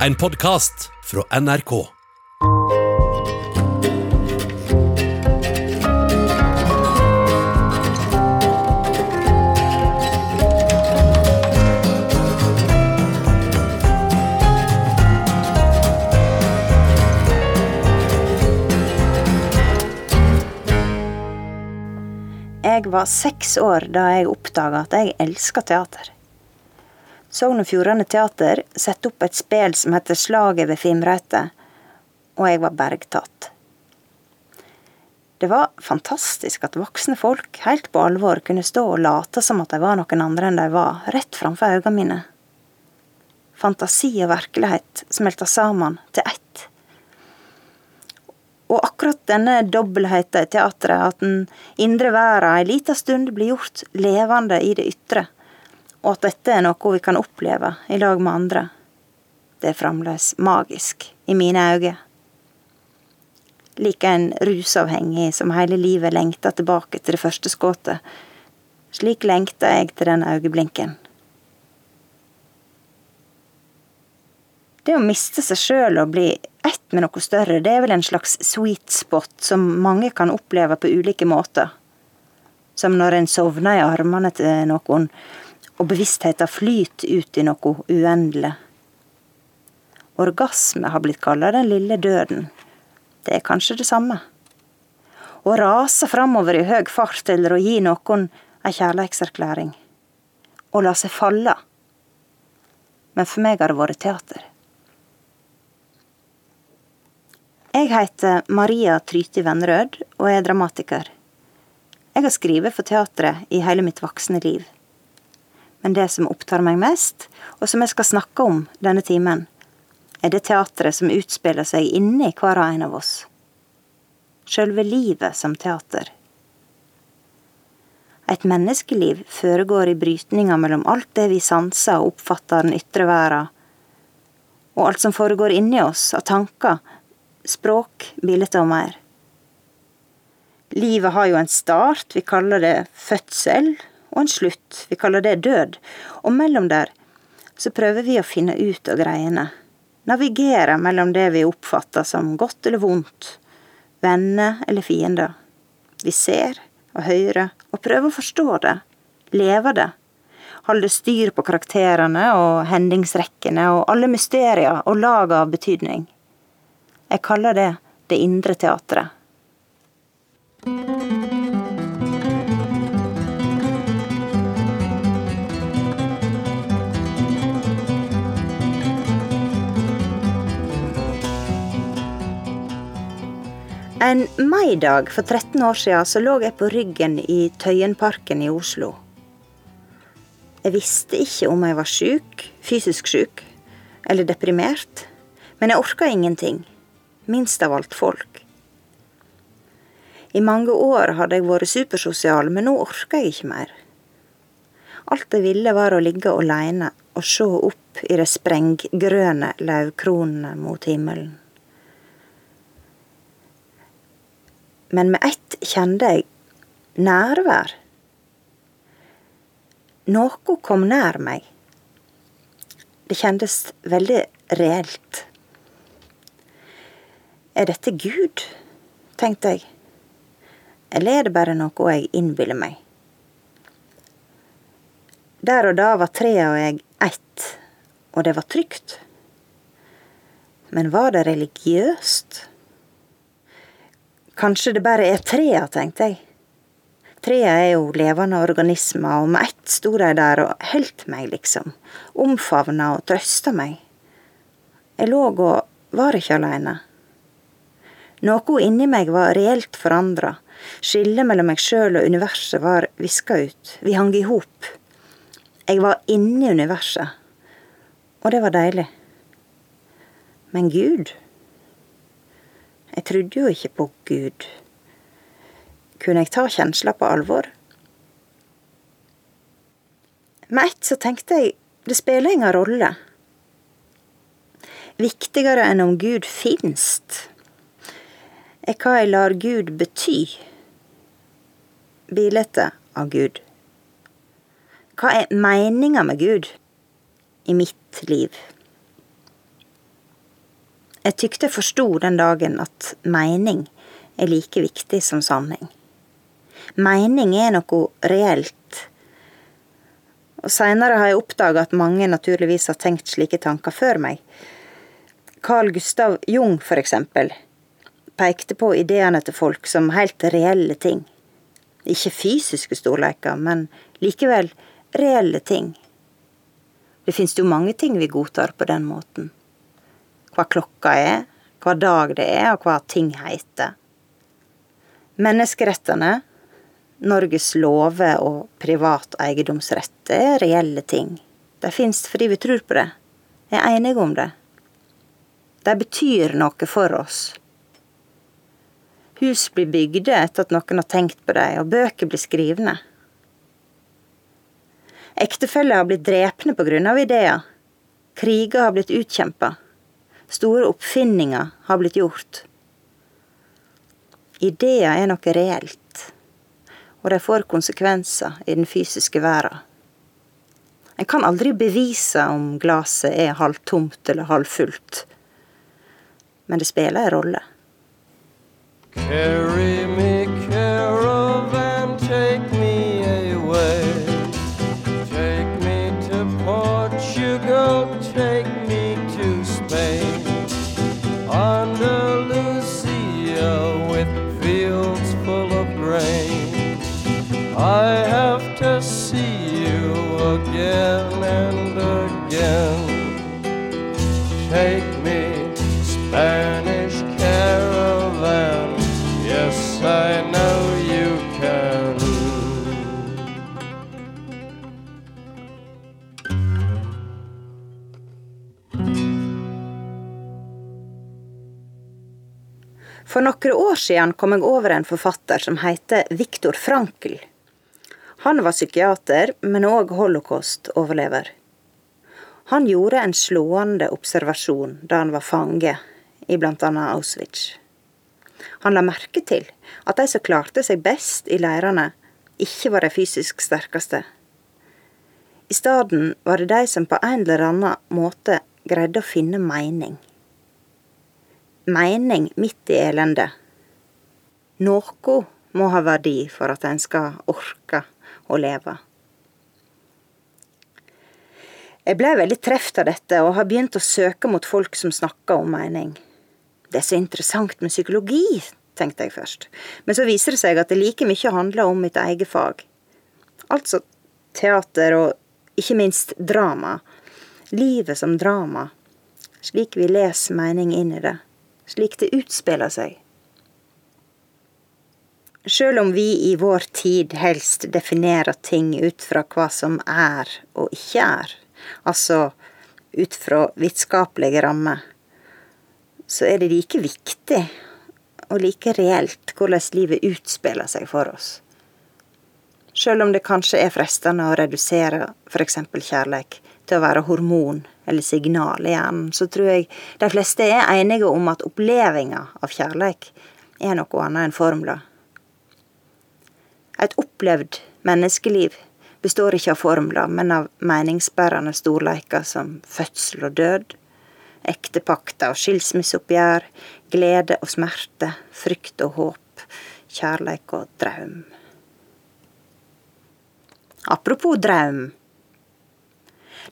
En podkast fra NRK. Jeg var seks år da jeg oppdaga at jeg elska teater. Sogn og Fjordane Teater satte opp et spel som heter Slaget ved Fimreite, og jeg var bergtatt. Det var fantastisk at voksne folk helt på alvor kunne stå og late som at de var noen andre enn de var, rett framfor øynene mine. Fantasi og virkelighet smelta sammen til ett. Og akkurat denne dobbeltheten i teatret, at den indre verden ei lita stund blir gjort levende i det ytre, og at dette er noe vi kan oppleve i lag med andre, det er fremdeles magisk i mine øyne. Like en rusavhengig som hele livet lengter tilbake til det første skuddet. Slik lengter jeg til den øyeblinken. Det å miste seg sjøl og bli ett med noe større, det er vel en slags sweet spot som mange kan oppleve på ulike måter. Som når en sovner i armene til noen, og bevisstheten flyter ut i noe uendelig. Orgasme har blitt kalla den lille døden. Det er kanskje det samme. Å rase framover i høy fart eller å gi noen ei kjærleikserklæring. Å la seg falle. Men for meg har det vært teater. Jeg heter Maria Tryti Vennerød og er dramatiker. Jeg har skrevet for teatret i hele mitt voksne liv. Men det som opptar meg mest, og som jeg skal snakke om denne timen, er det teatret som utspiller seg inni hver og en av oss. Sjølve livet som teater. Et menneskeliv foregår i brytninga mellom alt det vi sanser og oppfatter den ytre verden, og alt som foregår inni oss av tanker, språk, bilder og mer. Livet har jo en start, vi kaller det fødsel, og en slutt, vi kaller det død, og mellom der så prøver vi å finne ut av greiene. Navigere mellom det vi oppfatter som godt eller vondt, venner eller fiender. Vi ser og hører og prøver å forstå det, leve det. Holde styr på karakterene og hendingsrekkene og alle mysterier og lag av betydning. Jeg kaller det det indre teatret. En maidag for 13 år siden så lå jeg på ryggen i Tøyenparken i Oslo. Jeg visste ikke om jeg var syk, fysisk syk eller deprimert, men jeg orka ingenting, minst av alt folk. I mange år hadde jeg vært supersosial, men nå orka jeg ikke mer. Alt jeg ville var å ligge aleine og se opp i de sprenggrønne lauvkronene mot himmelen. Men med ett kjente jeg nærvær. Noe kom nær meg. Det kjentes veldig reelt. Er dette Gud? tenkte jeg. Eller er det bare noe jeg innbiller meg? Der og da var trea og jeg ett, og det var trygt. Men var det religiøst? Kanskje det bare er trea, tenkte jeg. Trea er jo levende organismer, og med ett sto de der og holdt meg, liksom. Omfavna og trøsta meg. Jeg lå og var ikke aleine. Noe inni meg var reelt forandra. Skillet mellom meg sjøl og universet var viska ut. Vi hang i hop. Jeg var inni universet. Og det var deilig. Men Gud? Jeg trodde jo ikke på Gud. Kunne jeg ta kjensler på alvor? Med ett så tenkte jeg det spiller ingen rolle. Viktigere enn om Gud finst, er hva jeg lar Gud bety. Bildet av Gud. Hva er meninga med Gud i mitt liv? Jeg tykte jeg forsto den dagen at mening er like viktig som sanning. Mening er noe reelt. Og Seinere har jeg oppdaga at mange naturligvis har tenkt slike tanker før meg. Carl Gustav Jung, for eksempel, pekte på ideene til folk som helt reelle ting. Ikke fysiske storleiker, men likevel reelle ting. Det finnes jo mange ting vi godtar på den måten. Hva klokka er, hva dag det er, og hva ting heter. Menneskerettene, Norges lover og privat eiendomsrett er reelle ting. De fins fordi vi tror på det, er enige om det. De betyr noe for oss. Hus blir bygde etter at noen har tenkt på dem, og bøker blir skrivne. Ektefeller har blitt drepne på grunn av ideer. Kriger har blitt utkjempa. Store oppfinninger har blitt gjort. Ideer er noe reelt, og de får konsekvenser i den fysiske verden. En kan aldri bevise om glasset er halvtomt eller halvfullt, men det spiller en rolle. Carry me, For noen år siden kom jeg over en forfatter som heter Viktor Frankl. Han var psykiater, men òg holocaust-overlever. Han gjorde en slående observasjon da han var fange i bl.a. Auschwitz. Han la merke til at de som klarte seg best i leirene, ikke var de fysisk sterkeste. I stedet var det de som på en eller annen måte greide å finne mening. Mening midt i elendet. Noe må ha verdi for at en skal orke å leve. Jeg ble veldig truffet av dette, og har begynt å søke mot folk som snakker om mening. Det er så interessant med psykologi, tenkte jeg først, men så viser det seg at det like mye handler om mitt eget fag. Altså teater og ikke minst drama. Livet som drama. Slik vi leser mening inn i det. Slik det utspiller seg. Sjøl om vi i vår tid helst definerer ting ut fra hva som er og ikke er, altså ut fra vitenskapelige rammer, så er det like viktig og like reelt hvordan livet utspiller seg for oss. Sjøl om det kanskje er fristende å redusere f.eks. kjærleik til å være hormon eller signal i hjernen, så tror jeg de fleste er enige om at opplevelsen av kjærleik er noe annet enn formler. Et opplevd menneskeliv består ikke av formler, men av meningsbærende storleiker som fødsel og død, ektepakter og skilsmisseoppgjør, glede og smerte, frykt og håp, kjærleik og draum. Apropos draum.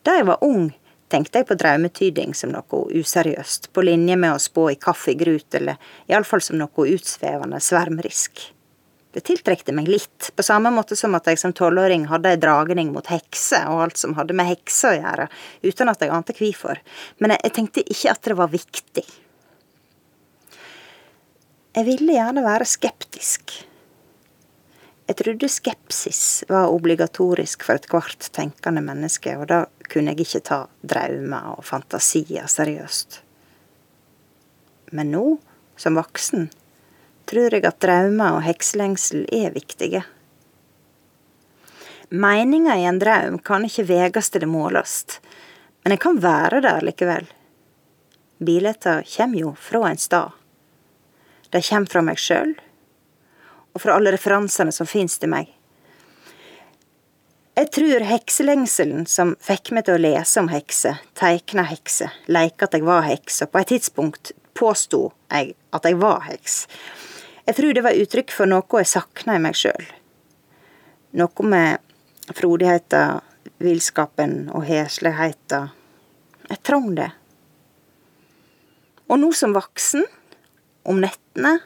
Da jeg var ung, tenkte jeg på draumetyding som noe useriøst, på linje med å spå i kaffegrut, eller iallfall som noe utsvevende svermrisk. Det tiltrekte meg litt, på samme måte som at jeg som tolvåring hadde ei dragning mot hekser og alt som hadde med hekser å gjøre, uten at jeg ante hvorfor. Men jeg, jeg tenkte ikke at det var viktig. Jeg ville gjerne være skeptisk. Jeg trodde skepsis var obligatorisk for ethvert tenkende menneske, og da kunne jeg ikke ta drømmer og fantasier seriøst. Men nå, som voksen, tror jeg at drømmer og hekselengsel er viktige. Meninga i en drøm kan ikke veges til det målast, men jeg kan være der likevel. Bileta kommer jo fra en stad. De kommer fra meg sjøl, og fra alle referansene som finnes til meg. Jeg tror hekselengselen som fikk meg til å lese om hekser, teikne hekser, leke at jeg var heks, og på et tidspunkt påsto jeg at jeg var heks. Jeg tror det var uttrykk for noe jeg sakna i meg sjøl. Noe med frodigheta, villskapen og hesligheta. Jeg trong det. Og nå som voksen, om nettene,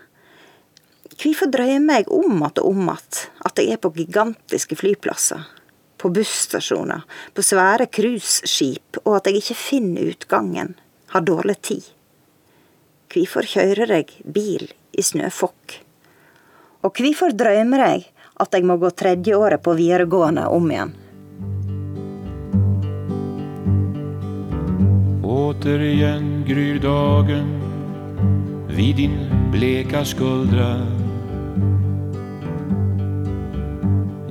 hvorfor drømmer jeg om att og om att at jeg er på gigantiske flyplasser, på busstasjoner, på svære cruiseskip, og at jeg ikke finner utgangen, har dårlig tid? Hvorfor kjører jeg bil i snøfokk? Og hvorfor drømmer jeg at jeg må gå tredje året på videregående om igjen? Åter igjen gryr dagen vid din bleka skuldra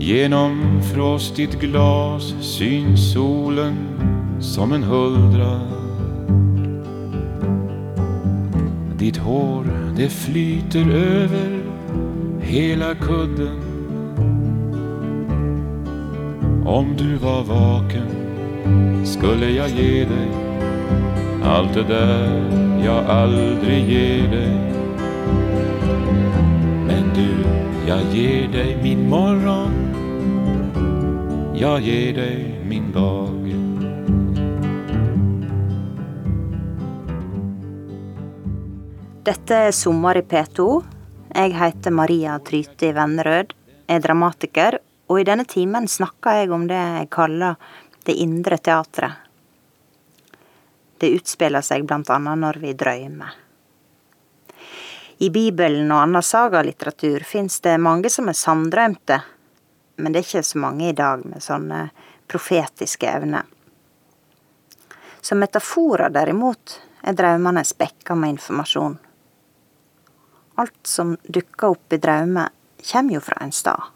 Genom frostigt glas syns solen som en huldra Ditt hår det flyter över hela kudden. Om du var vaken skulle jag ge dig allt det där jag aldrig ger dig Men du, jag ger dig min morgon Jag ger dig min dag Dette er Sommer i P2. Jeg heter Maria Tryti Vennerød, er dramatiker, og i denne timen snakker jeg om det jeg kaller det indre teatret. Det utspiller seg blant annet når vi drømmer. I Bibelen og annen sagalitteratur fins det mange som er sanndrømte, men det er ikke så mange i dag med sånne profetiske evner. Som metaforer, derimot, er drømmene spekka med informasjon. Alt som dukker opp i draumer, kommer jo fra en stad.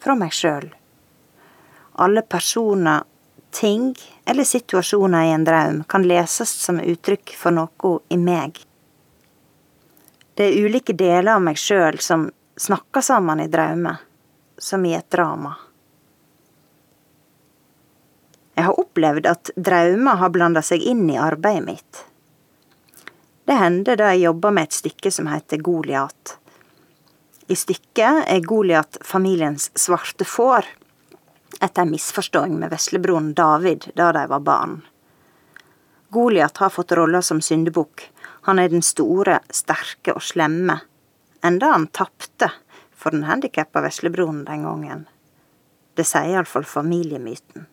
Fra meg sjøl. Alle personer, ting eller situasjoner i en draum kan leses som uttrykk for noe i meg. Det er ulike deler av meg sjøl som snakker sammen i draumer, som i et drama. Jeg har opplevd at drømmer har blanda seg inn i arbeidet mitt. Det hender da jeg jobber med et stykke som heter Goliat. I stykket er Goliat familiens svarte får, etter en misforståing med veslebroren David da de var barn. Goliat har fått rolla som syndebukk. Han er den store, sterke og slemme, enda han tapte for den handikappa veslebroren den gangen. Det sier iallfall familiemyten.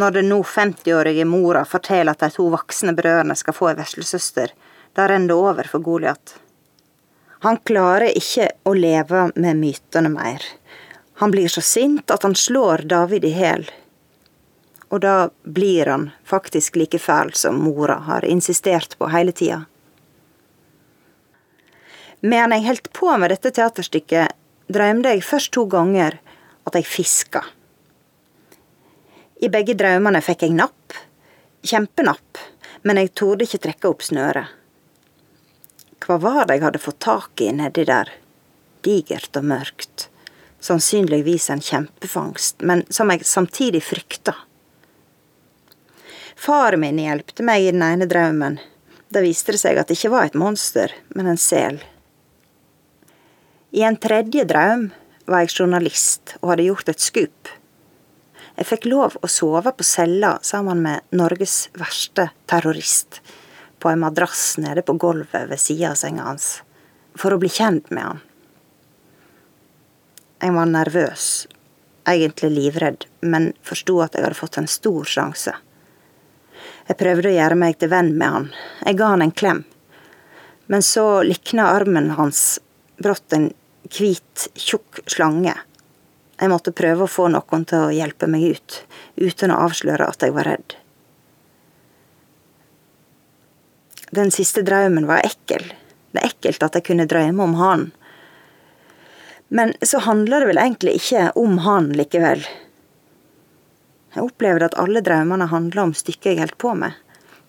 Når den nå 50-årige mora forteller at de to voksne brødrene skal få ei veslesøster, da renner det over for Goliat. Han klarer ikke å leve med mytene mer. Han blir så sint at han slår David i hæl. Og da blir han faktisk like fæl som mora har insistert på hele tida. Medan jeg holdt på med dette teaterstykket, drømte jeg først to ganger at jeg fiska. I begge drømmene fikk jeg napp. Kjempenapp. Men jeg torde ikke trekke opp snøret. Hva var det jeg hadde fått tak i nedi der? Digert og mørkt. Sannsynligvis en kjempefangst, men som jeg samtidig frykta. Far min hjelpte meg i den ene drømmen, Da viste det seg at det ikke var et monster, men en sel. I en tredje drøm var jeg journalist og hadde gjort et skup. Jeg fikk lov å sove på cella sammen med Norges verste terrorist, på en madrass nede på gulvet ved sida av senga hans, for å bli kjent med han. Jeg var nervøs, egentlig livredd, men forsto at jeg hadde fått en stor sjanse. Jeg prøvde å gjøre meg til venn med han, jeg ga han en klem, men så likna armen hans brått en hvit, tjukk slange jeg måtte prøve å få noen til å hjelpe meg ut, uten å avsløre at jeg var redd. Den siste drømmen var ekkel. Det er ekkelt at jeg kunne drømme om han. Men så handler det vel egentlig ikke om han likevel. Jeg opplevde at alle drømmene handla om stykket jeg holdt på med.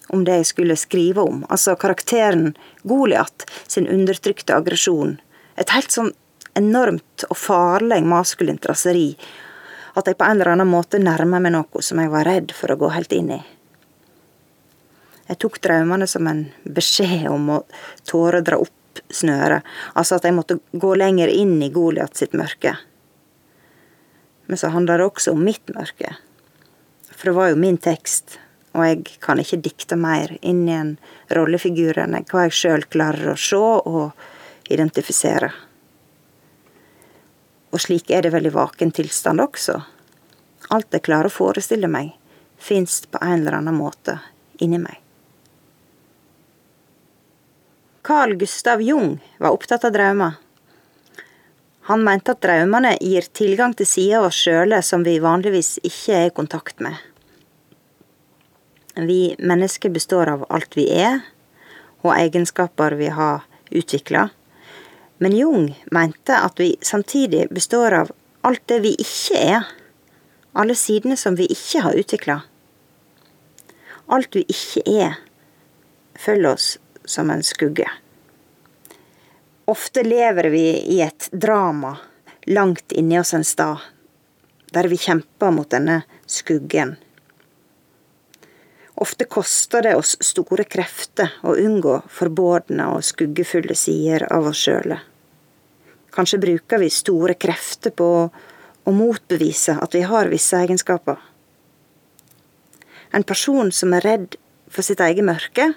Om det jeg skulle skrive om. Altså karakteren Goliat sin undertrykte aggresjon. Et helt sånn enormt og farlig maskulint raseri at jeg på en eller annen måte nærmer meg noe som jeg var redd for å gå helt inn i. Jeg tok traumene som en beskjed om å tåre å dra opp snøret, altså at jeg måtte gå lenger inn i Goliat sitt mørke. Men så handla det også om mitt mørke. For det var jo min tekst, og jeg kan ikke dikte mer inn i en rollefigur enn hva jeg sjøl klarer å se og identifisere. Og slik er det vel i vaken tilstand også. Alt jeg klarer å forestille meg, fins på en eller annen måte inni meg. Carl Gustav Jung var opptatt av drømmer. Han mente at drømmene gir tilgang til sider av oss sjøle som vi vanligvis ikke er i kontakt med. Vi mennesker består av alt vi er, og egenskaper vi har utvikla. Men Jung mente at vi samtidig består av alt det vi ikke er. Alle sidene som vi ikke har utvikla. Alt vi ikke er, følger oss som en skugge. Ofte lever vi i et drama langt inni oss en stad, der vi kjemper mot denne skuggen Ofte koster det oss store krefter å unngå forbodne og skuggefulle sider av oss sjøle. Kanskje bruker vi store krefter på å motbevise at vi har visse egenskaper. En person som er redd for sitt eget mørke,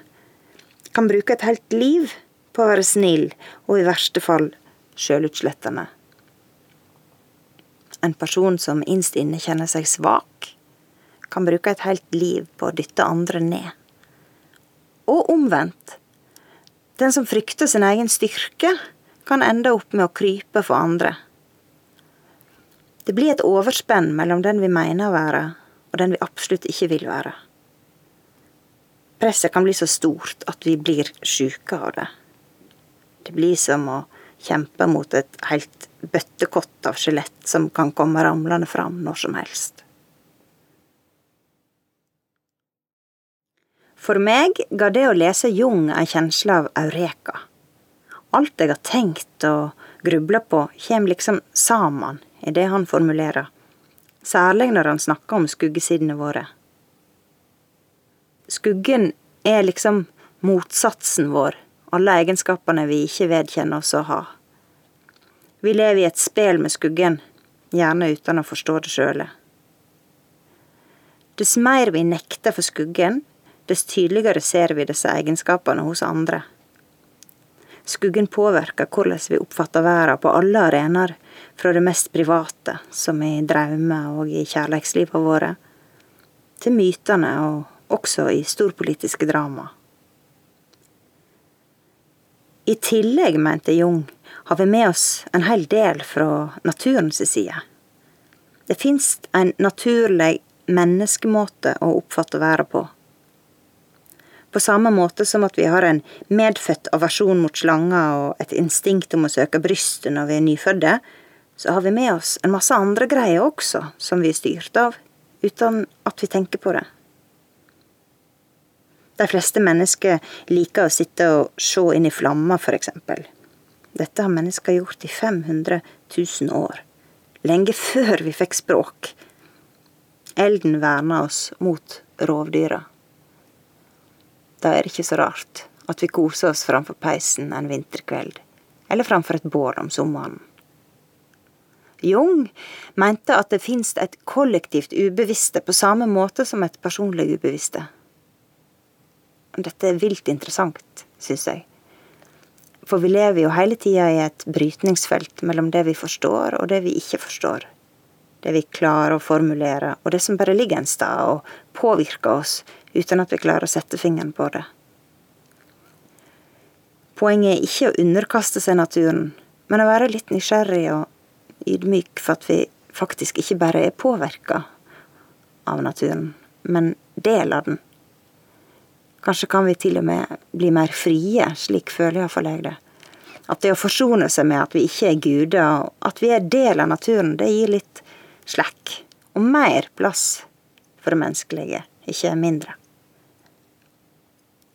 kan bruke et helt liv på å være snill og i verste fall sjølutslettende. En person som innst inne kjenner seg svak, kan bruke et helt liv på å dytte andre ned. Og omvendt. Den som frykter sin egen styrke, kan ende opp med å krype for andre. Det blir et overspenn mellom den vi mener å være, og den vi absolutt ikke vil være. Presset kan bli så stort at vi blir sjuke av det. Det blir som å kjempe mot et helt bøttekott av skjelett som kan komme ramlende fram når som helst. For meg ga det å lese Jung en kjensle av eureka. Alt jeg har tenkt og grubla på, kjem liksom saman i det han formulerer, særlig når han snakker om skuggesidene våre. Skuggen er liksom motsatsen vår, alle egenskapene vi ikke vedkjenner oss å ha. Vi lever i et spel med skuggen, gjerne uten å forstå det sjøle. Dess mer vi nekter for skuggen, dess tydeligere ser vi disse egenskapene hos andre. Skuggen påvirker hvordan vi oppfatter verden på alle arenaer, fra det mest private, som i drømmer og i kjærlighetslivet våre, til mytene og også i storpolitiske drama. I tillegg, mente Jung, har vi med oss en hel del fra naturens side. Det fins en naturlig menneskemåte å oppfatte verden på på samme måte som at vi har en medfødt aversjon mot slanger og et instinkt om å søke brystet når vi er nyfødte, så har vi med oss en masse andre greier også, som vi er styrt av, uten at vi tenker på det. De fleste mennesker liker å sitte og se inn i flammer, for eksempel. Dette har mennesker gjort i 500 000 år. Lenge før vi fikk språk. Elden verna oss mot rovdyra. Da er det ikke så rart at vi koser oss framfor peisen en vinterkveld, eller framfor et bål om sommeren. Jung mente at det finnes et kollektivt ubevisste på samme måte som et personlig ubevisste. Dette er vilt interessant, syns jeg. For vi lever jo hele tida i et brytningsfelt mellom det vi forstår og det vi ikke forstår. Det vi klarer å formulere, og det som bare ligger en sted og påvirker oss uten at vi klarer å sette fingeren på det. Poenget er ikke å underkaste seg naturen, men å være litt nysgjerrig og ydmyk for at vi faktisk ikke bare er påvirka av naturen, men del av den. Kanskje kan vi til og med bli mer frie, slik føler iallfall jeg det. At det å forsone seg med at vi ikke er guder, og at vi er del av naturen, det gir litt slekk. Og mer plass for det menneskelige, ikke mindre.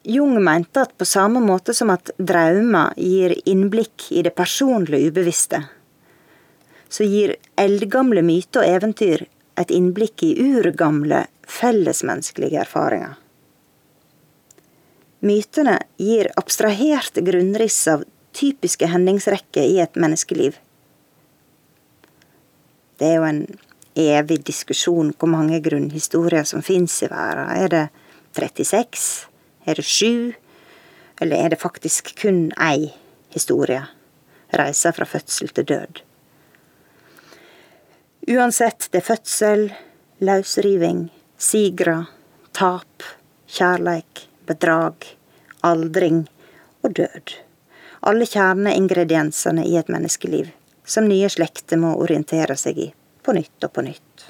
Jung mente at på samme måte som at drømmer gir innblikk i det personlige ubevisste, så gir eldgamle myter og eventyr et innblikk i urgamle, fellesmenneskelige erfaringer. Mytene gir abstraherte grunnriss av typiske hendingsrekker i et menneskeliv. Det er jo en evig diskusjon hvor mange grunnhistorier som fins i verden. Er det 36? Er det sju? Eller er det faktisk kun ei historie? Reisa fra fødsel til død. Uansett, det er fødsel, løsriving, sigrer, tap, kjærleik, bedrag, aldring og død. Alle kjerneingrediensene i et menneskeliv, som nye slekter må orientere seg i, på nytt og på nytt.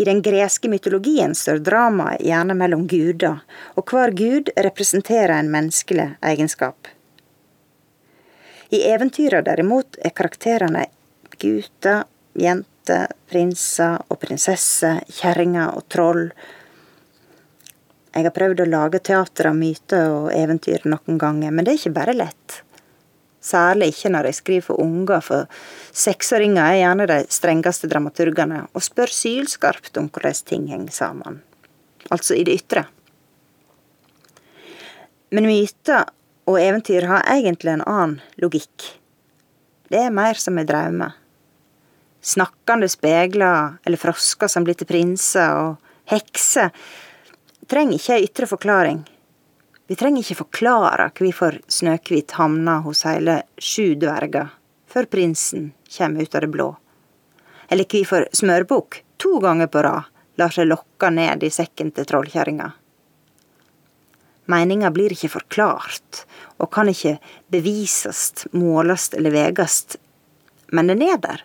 I den greske mytologien står dramaet gjerne mellom guder, og hver gud representerer en menneskelig egenskap. I eventyra derimot er karakterene gutter, jenter, prinser og prinsesser, kjerringer og troll. Jeg har prøvd å lage teater av myter og eventyr noen ganger, men det er ikke bare lett. Særlig ikke når jeg skriver for unger, for seksåringer er gjerne de strengeste dramaturgene og spør sylskarpt om hvordan ting henger sammen. Altså i det ytre. Men myter og eventyr har egentlig en annen logikk. Det er mer som i drømmer. Snakkende spegler eller frosker som blir til prinser, og hekser trenger ikke ei ytre forklaring. Vi trenger ikke forklare hvorfor Snøhvit havna hos hele sju dverger før prinsen kommer ut av det blå, eller hvorfor Smørbukk to ganger på rad lar seg lokke ned i sekken til trollkjerringa. Meninga blir ikke forklart, og kan ikke bevisast, målast eller vegast, men den er der.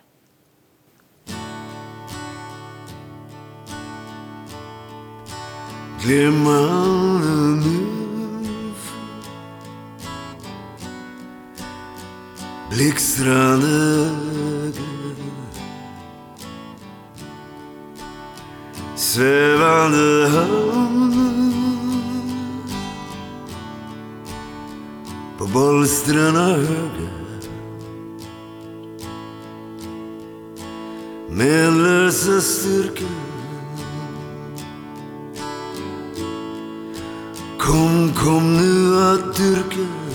Glimrende Blikstrende Svevende havn På bolstrene høge Med løse styrke Kom, kom nu at dyrke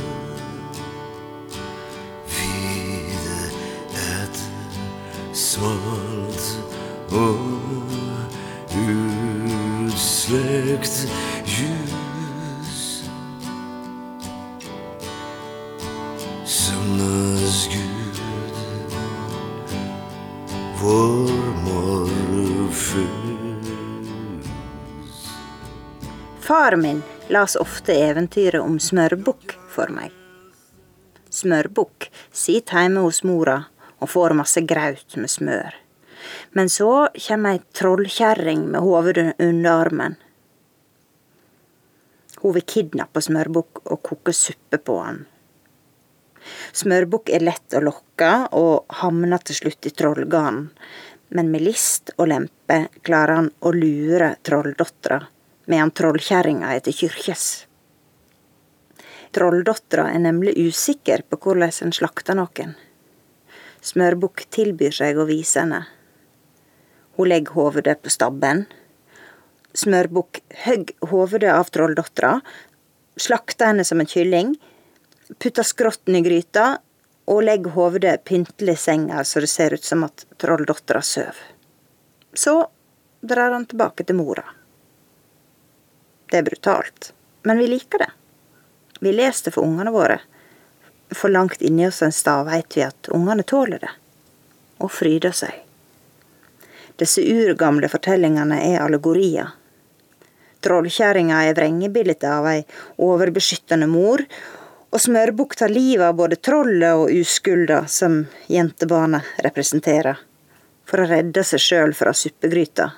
utslekt ljus. Sømnas Gud, vår morfus. Far min las ofte eventyret om Smørbukk for meg. Smørbukk sitter hjemme hos mora og får masse graut med smør. Men så kommer ei trollkjerring med hovedet under armen. Hun vil kidnappe Smørbukk og koke suppe på han. Smørbukk er lett å lokke og havner til slutt i trollgarden, men med list og lempe klarer han å lure trolldottera, medan trollkjerringa er til kyrkjes. Trolldottera er nemlig usikker på hvordan en slakter noen. Smørbukk tilbyr seg å vise henne. Hun legger hovedet på stabben. Smørbukk høgg hovedet av trolldottera, slakta henne som en kylling, putta skrotten i gryta og legg hovedet pyntelig i senga så det ser ut som at trolldottera søv. Så drar han tilbake til mora. Det er brutalt, men vi liker det. Vi leser det for ungene våre for langt inni oss en stad veit vi at ungene tåler det, og fryder seg. Disse urgamle fortellingene er allegorier. Trollkjerringa er vrengebildet av ei overbeskyttende mor, og Smørbukk tar livet av både trollet og uskulda som jentebarnet representerer, for å redde seg sjøl fra suppegryta.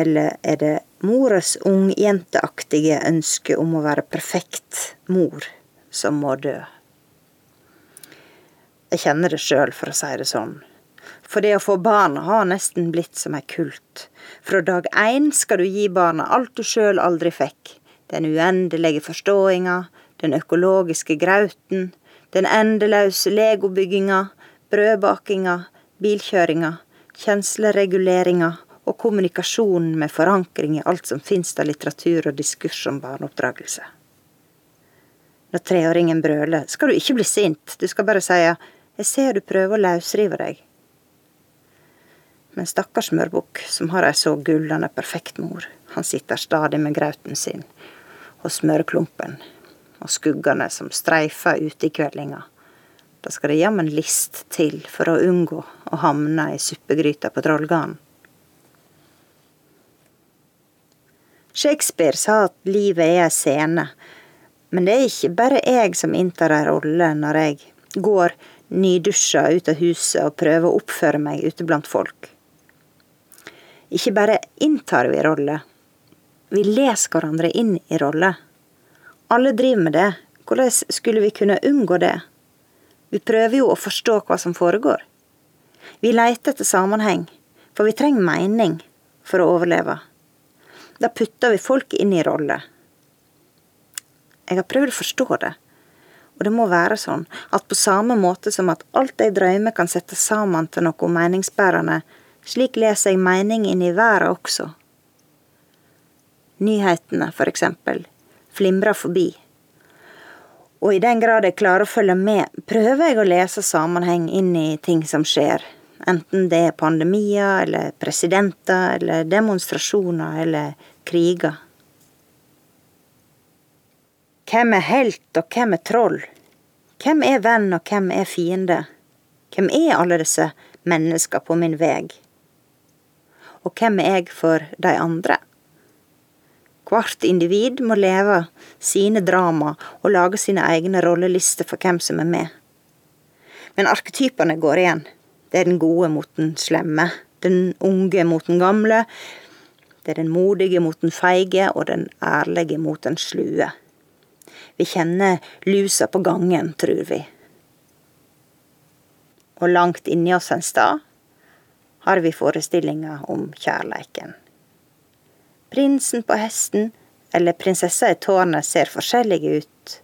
Eller er det moras ungjenteaktige ønske om å være perfekt mor? som må dø. Jeg kjenner det sjøl, for å si det sånn. For det å få barn har nesten blitt som ei kult. Fra dag én skal du gi barna alt du sjøl aldri fikk. Den uendelege forståinga, den økologiske grauten, den endeløse legobygginga, brødbakinga, bilkjøringa, kjenslereguleringa og kommunikasjonen med forankring i alt som finnes av litteratur og diskurs om barneoppdragelse. Når treåringen brøler, skal du ikke bli sint, du skal bare si jeg ser du prøver å løsrive deg. Men stakkars smørbukk, som har ei så gullende perfekt mor, han sitter stadig med grauten sin og smørklumpen og skuggene som streifer ute i kveldinga. Da skal det jammen list til for å unngå å hamne i suppegryta på Trollgarden. Shakespeare sa at livet er ei scene, men det er ikke bare jeg som inntar ei rolle når jeg går nydusja ut av huset og prøver å oppføre meg ute blant folk. Ikke bare inntar vi rolle, vi leser hverandre inn i rolle. Alle driver med det, hvordan skulle vi kunne unngå det? Vi prøver jo å forstå hva som foregår. Vi leter etter sammenheng, for vi trenger mening for å overleve. Da putter vi folk inn i roller. Jeg har prøvd å forstå det, og det må være sånn at på samme måte som at alt jeg drømmer kan settes sammen til noe meningsbærende, slik leser jeg mening inn i verden også. Nyhetene, for eksempel, flimrer forbi. Og i den grad jeg klarer å følge med, prøver jeg å lese sammenheng inn i ting som skjer, enten det er pandemier eller presidenter eller demonstrasjoner eller kriger. Hvem er helt, og hvem er troll? Hvem er venn, og hvem er fiende? Hvem er alle disse mennesker på min vei? Og hvem er jeg for de andre? Hvert individ må leve sine drama og lage sine egne rollelister for hvem som er med. Men arketypene går igjen. Det er den gode mot den slemme, den unge mot den gamle, det er den modige mot den feige, og den ærlige mot den slue. Vi kjenner lusa på gangen, tror vi. Og langt inni oss en stad har vi forestillinger om kjærleiken. Prinsen på hesten eller prinsessa i tårnet ser forskjellige ut,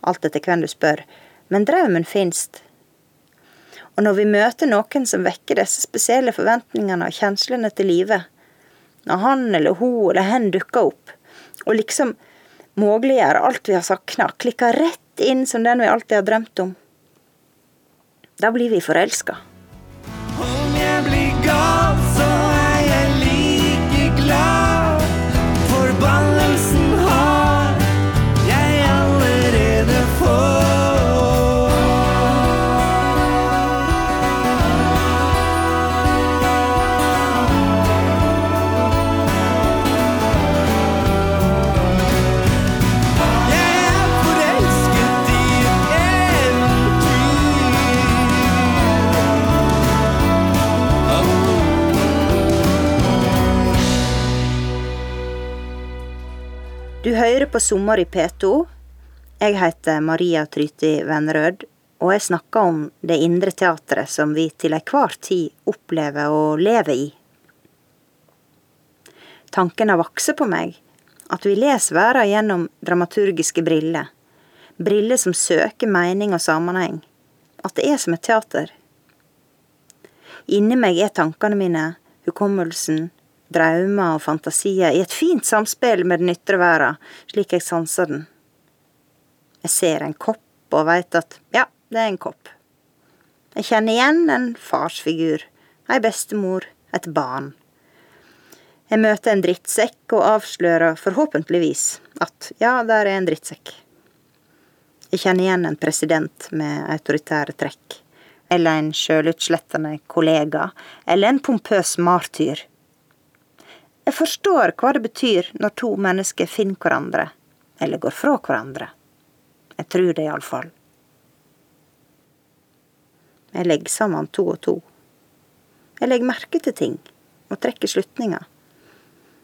alt etter hvem du spør, men drømmen finst. Og når vi møter noen som vekker disse spesielle forventningene og kjenslene til live, når han eller hun eller hen dukker opp, og liksom muliggjør alt vi har savna, klikker rett inn som den vi alltid har drømt om. Da blir vi forelska. Gal, så er jeg like glad. Du hører på Sommer i P2. Jeg heter Maria Tryti Vennerød, og jeg snakker om det indre teatret som vi til enhver tid opplever og lever i. Tanken har vokst på meg at vi leser verden gjennom dramaturgiske briller. Briller som søker mening og sammenheng. At det er som et teater. Inni meg er tankene mine, hukommelsen, drømmer og fantasier i et fint samspill med den ytre verden, slik jeg sanser den. Jeg ser en kopp og veit at ja, det er en kopp. Jeg kjenner igjen en farsfigur, ei bestemor, et barn. Jeg møter en drittsekk og avslører forhåpentligvis at ja, der er en drittsekk. Jeg kjenner igjen en president med autoritære trekk, eller en sjølutslettende kollega, eller en pompøs martyr. Jeg forstår hva det betyr når to mennesker finner hverandre, eller går fra hverandre. Jeg tror det, iallfall. Jeg legger sammen to og to. Jeg legger merke til ting, og trekker slutninger.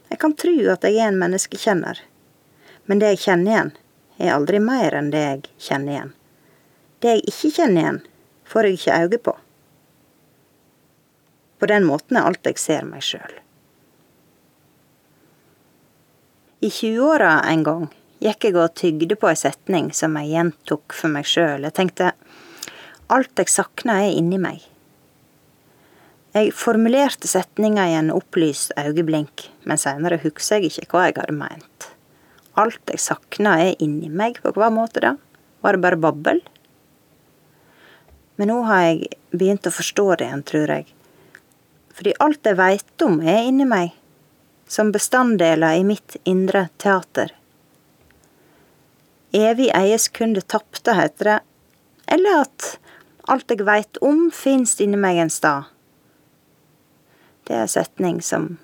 Jeg kan tro at jeg er en menneskekjenner, men det jeg kjenner igjen, er aldri mer enn det jeg kjenner igjen. Det jeg ikke kjenner igjen, får jeg ikke øye på. På den måten er alt jeg ser meg sjøl. I 20-åra en gang gikk jeg og tygde på ei setning som jeg gjentok for meg sjøl. Jeg tenkte alt jeg sakna er inni meg. Jeg formulerte setninga i en opplyst øyeblink, men seinere husker jeg ikke hva jeg hadde meint. Alt jeg sakna er inni meg, på hva måte da? Var det bare babbel? Men nå har jeg begynt å forstå det igjen, tror jeg. Fordi alt jeg veit om, er inni meg. Som bestanddeler i mitt indre teater. Evig eies kun det tapte, heter det. Eller at alt jeg veit om, finst inni meg en stad. Det er en setning som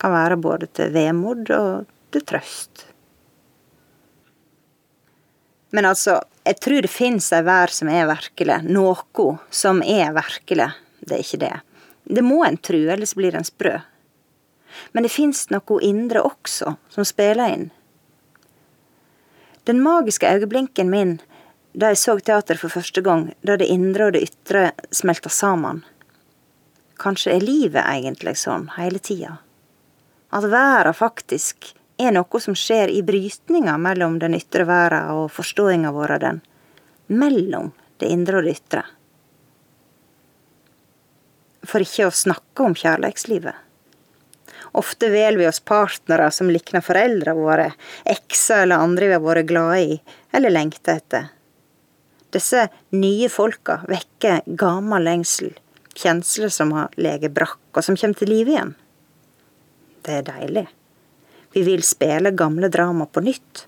kan være både til vemod og til trøst. Men altså, jeg tror det fins ei vær som er virkelig, noe som er virkelig. Det er ikke det. Det må en tru, ellers blir en sprø. Men det fins noe indre også, som spiller inn. Den magiske øyeblinken min da jeg så teater for første gang, da det indre og det ytre smelta sammen. Kanskje er livet egentlig sånn hele tida? At verda faktisk er noe som skjer i brytninga mellom den ytre verda og forståinga vår av den. Mellom det indre og det ytre. For ikke å snakke om kjærleikslivet. Ofte velger vi oss partnere som likner foreldra våre, ekser eller andre vi har vært glade i, eller lengter etter. Disse nye folka vekker gammel lengsel, kjensler som har leget brakk, og som kommer til live igjen. Det er deilig. Vi vil spille gamle drama på nytt.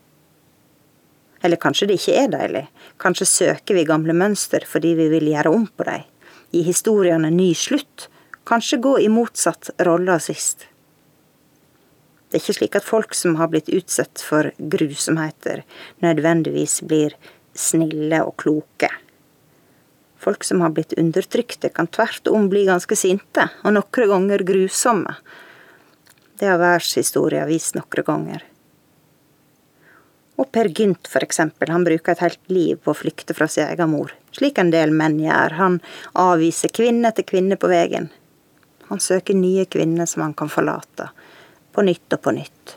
Eller kanskje det ikke er deilig, kanskje søker vi gamle mønster fordi vi vil gjøre om på dem, gi historiene ny slutt, kanskje gå i motsatt rolle av sist. Det er ikke slik at folk som har blitt utsatt for grusomheter, nødvendigvis blir snille og kloke. Folk som har blitt undertrykte, kan tvert om bli ganske sinte, og noen ganger grusomme. Det har verdenshistoria vist noen ganger. Og Per Gynt, for eksempel, han bruker et helt liv på å flykte fra sin egen mor, slik en del menn gjør. Han avviser kvinne etter kvinne på veien. Han søker nye kvinner som han kan forlate, på nytt og på nytt.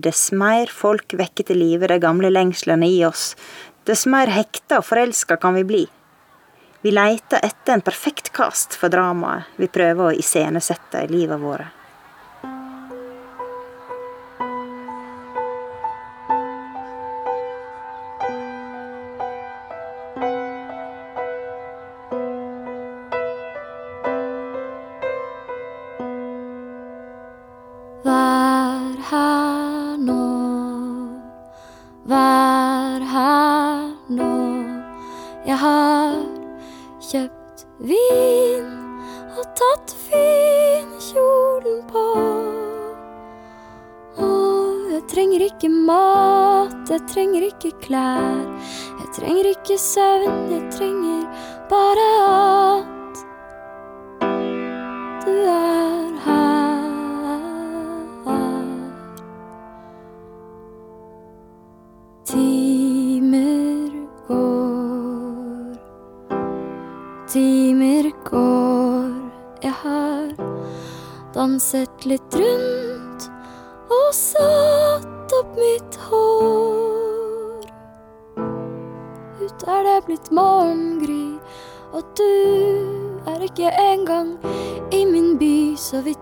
Dess mer folk vekker til live de gamle lengslene i oss, dess mer hekta og forelska kan vi bli. Vi leiter etter en perfekt kast for dramaet vi prøver å iscenesette i livet våre.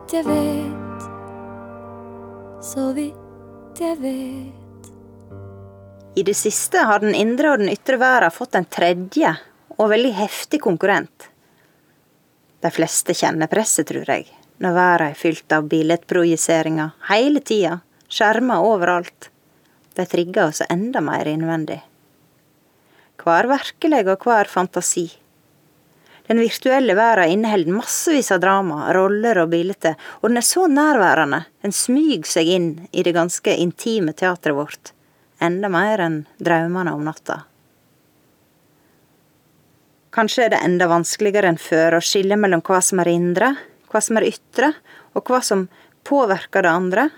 Vidt jeg vet. Så vidt jeg vet. I det siste har den indre og den ytre verden fått en tredje og veldig heftig konkurrent. De fleste kjenner presset, tror jeg, når verden er fylt av billedprojiseringer hele tida, skjermer overalt. De trigger oss enda mer innvendig. Hver virkelig, og hva er fantasi? Den virtuelle verden inneholder massevis av drama, roller og bilder, og den er så nærværende, den smyger seg inn i det ganske intime teatret vårt enda mer enn drømmene om natta. Kanskje er det enda vanskeligere enn før å skille mellom hva som er indre, hva som er ytre, og hva som påvirker det andre.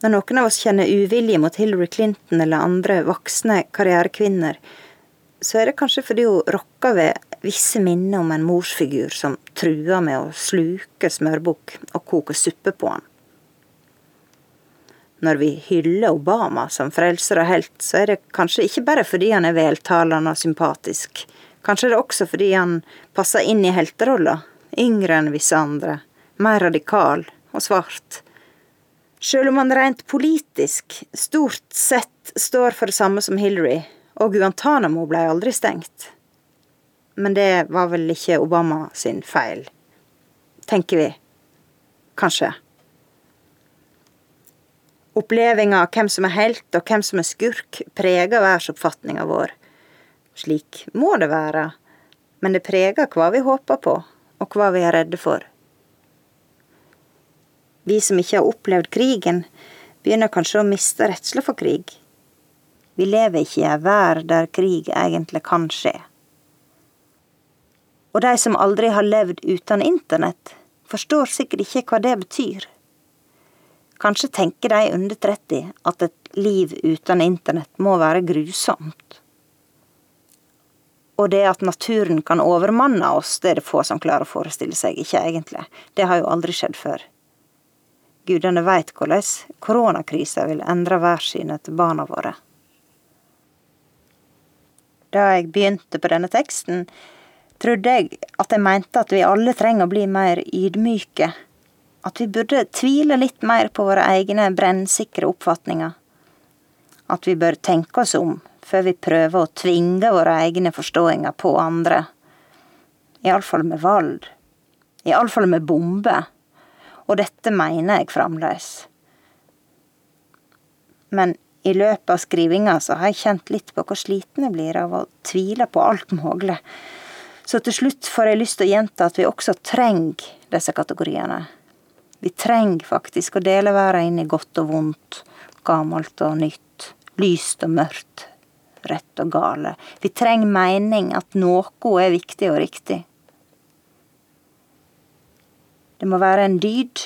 Når noen av oss kjenner uvilje mot Hillary Clinton eller andre voksne karrierekvinner, så er det kanskje fordi hun rokker ved visse minner om en morsfigur som truer med å sluke smørbukk og koke suppe på han. Når vi hyller Obama som frelser og helt, så er det kanskje ikke bare fordi han er veltalende og sympatisk, Kanskje det er også fordi han passer inn i helterolla, yngre enn visse andre, mer radikal og svart. Sjøl om han rent politisk stort sett står for det samme som Hillary, og Guantánamo ble aldri stengt. Men det var vel ikke Obama sin feil, tenker vi. Kanskje. Opplevinga av hvem som er helt og hvem som er skurk, preger verdsoppfatninga vår. Slik må det være, men det preger hva vi håper på, og hva vi er redde for. Vi som ikke har opplevd krigen, begynner kanskje å miste redsla for krig. Vi lever ikke i ei verd der krig egentlig kan skje. Og de som aldri har levd uten internett, forstår sikkert ikke hva det betyr. Kanskje tenker de under 30 at et liv uten internett må være grusomt. Og det at naturen kan overmanne oss, det er det få som klarer å forestille seg, ikke egentlig. Det har jo aldri skjedd før. Gudene veit hvordan koronakrisa vil endre værsynet til barna våre. Da jeg begynte på denne teksten, trodde jeg at jeg mente at vi alle trenger å bli mer ydmyke. At vi burde tvile litt mer på våre egne brennsikre oppfatninger. At vi bør tenke oss om før vi prøver å tvinge våre egne forståinger på andre. Iallfall med vold. Iallfall med bomber. Og dette mener jeg fremdeles. Men i løpet av skrivinga så har jeg kjent litt på hvor sliten jeg blir av å tvile på alt mulig. Så til slutt får jeg lyst til å gjenta at vi også trenger disse kategoriene. Vi trenger faktisk å dele verden inn i godt og vondt, gammelt og nytt, lyst og mørkt, rett og gale. Vi trenger mening, at noe er viktig og riktig. Det må være en dyd,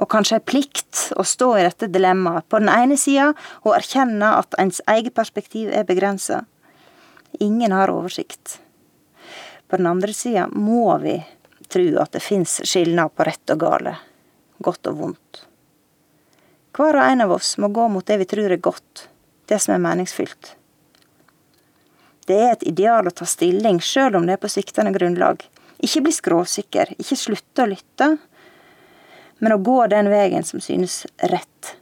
og kanskje ei plikt, å stå i dette dilemmaet. På den ene sida å erkjenne at ens eget perspektiv er begrensa. Ingen har oversikt. På den andre sida må vi tro at det fins skilnad på rett og gale, godt og vondt. Hver og en av oss må gå mot det vi tror er godt, det som er meningsfylt. Det er et ideal å ta stilling, sjøl om det er på sviktende grunnlag. Ikke bli skråsikker, ikke slutte å lytte, men å gå den veien som synes rett.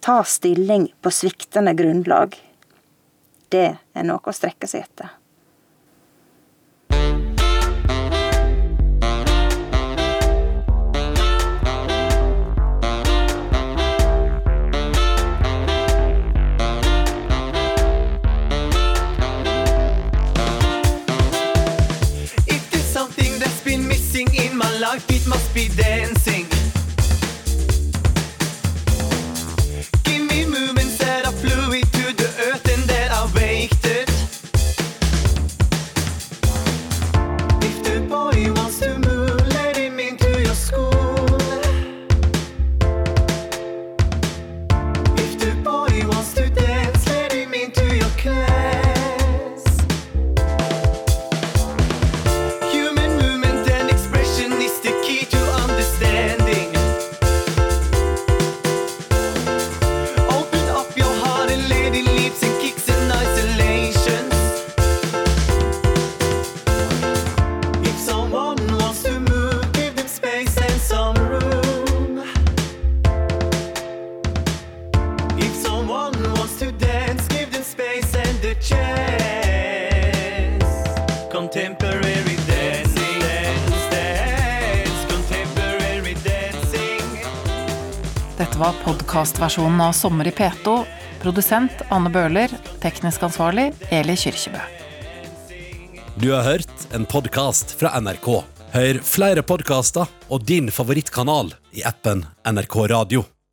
Ta stilling på sviktende grunnlag. Det er noe å strekke seg etter. happy dancing. Podkastversjonen av Sommer i P2. Produsent Anne Bøhler. Teknisk ansvarlig Eli Kyrkjebø. Du har hørt en podkast fra NRK. Hør flere podkaster og din favorittkanal i appen NRK Radio.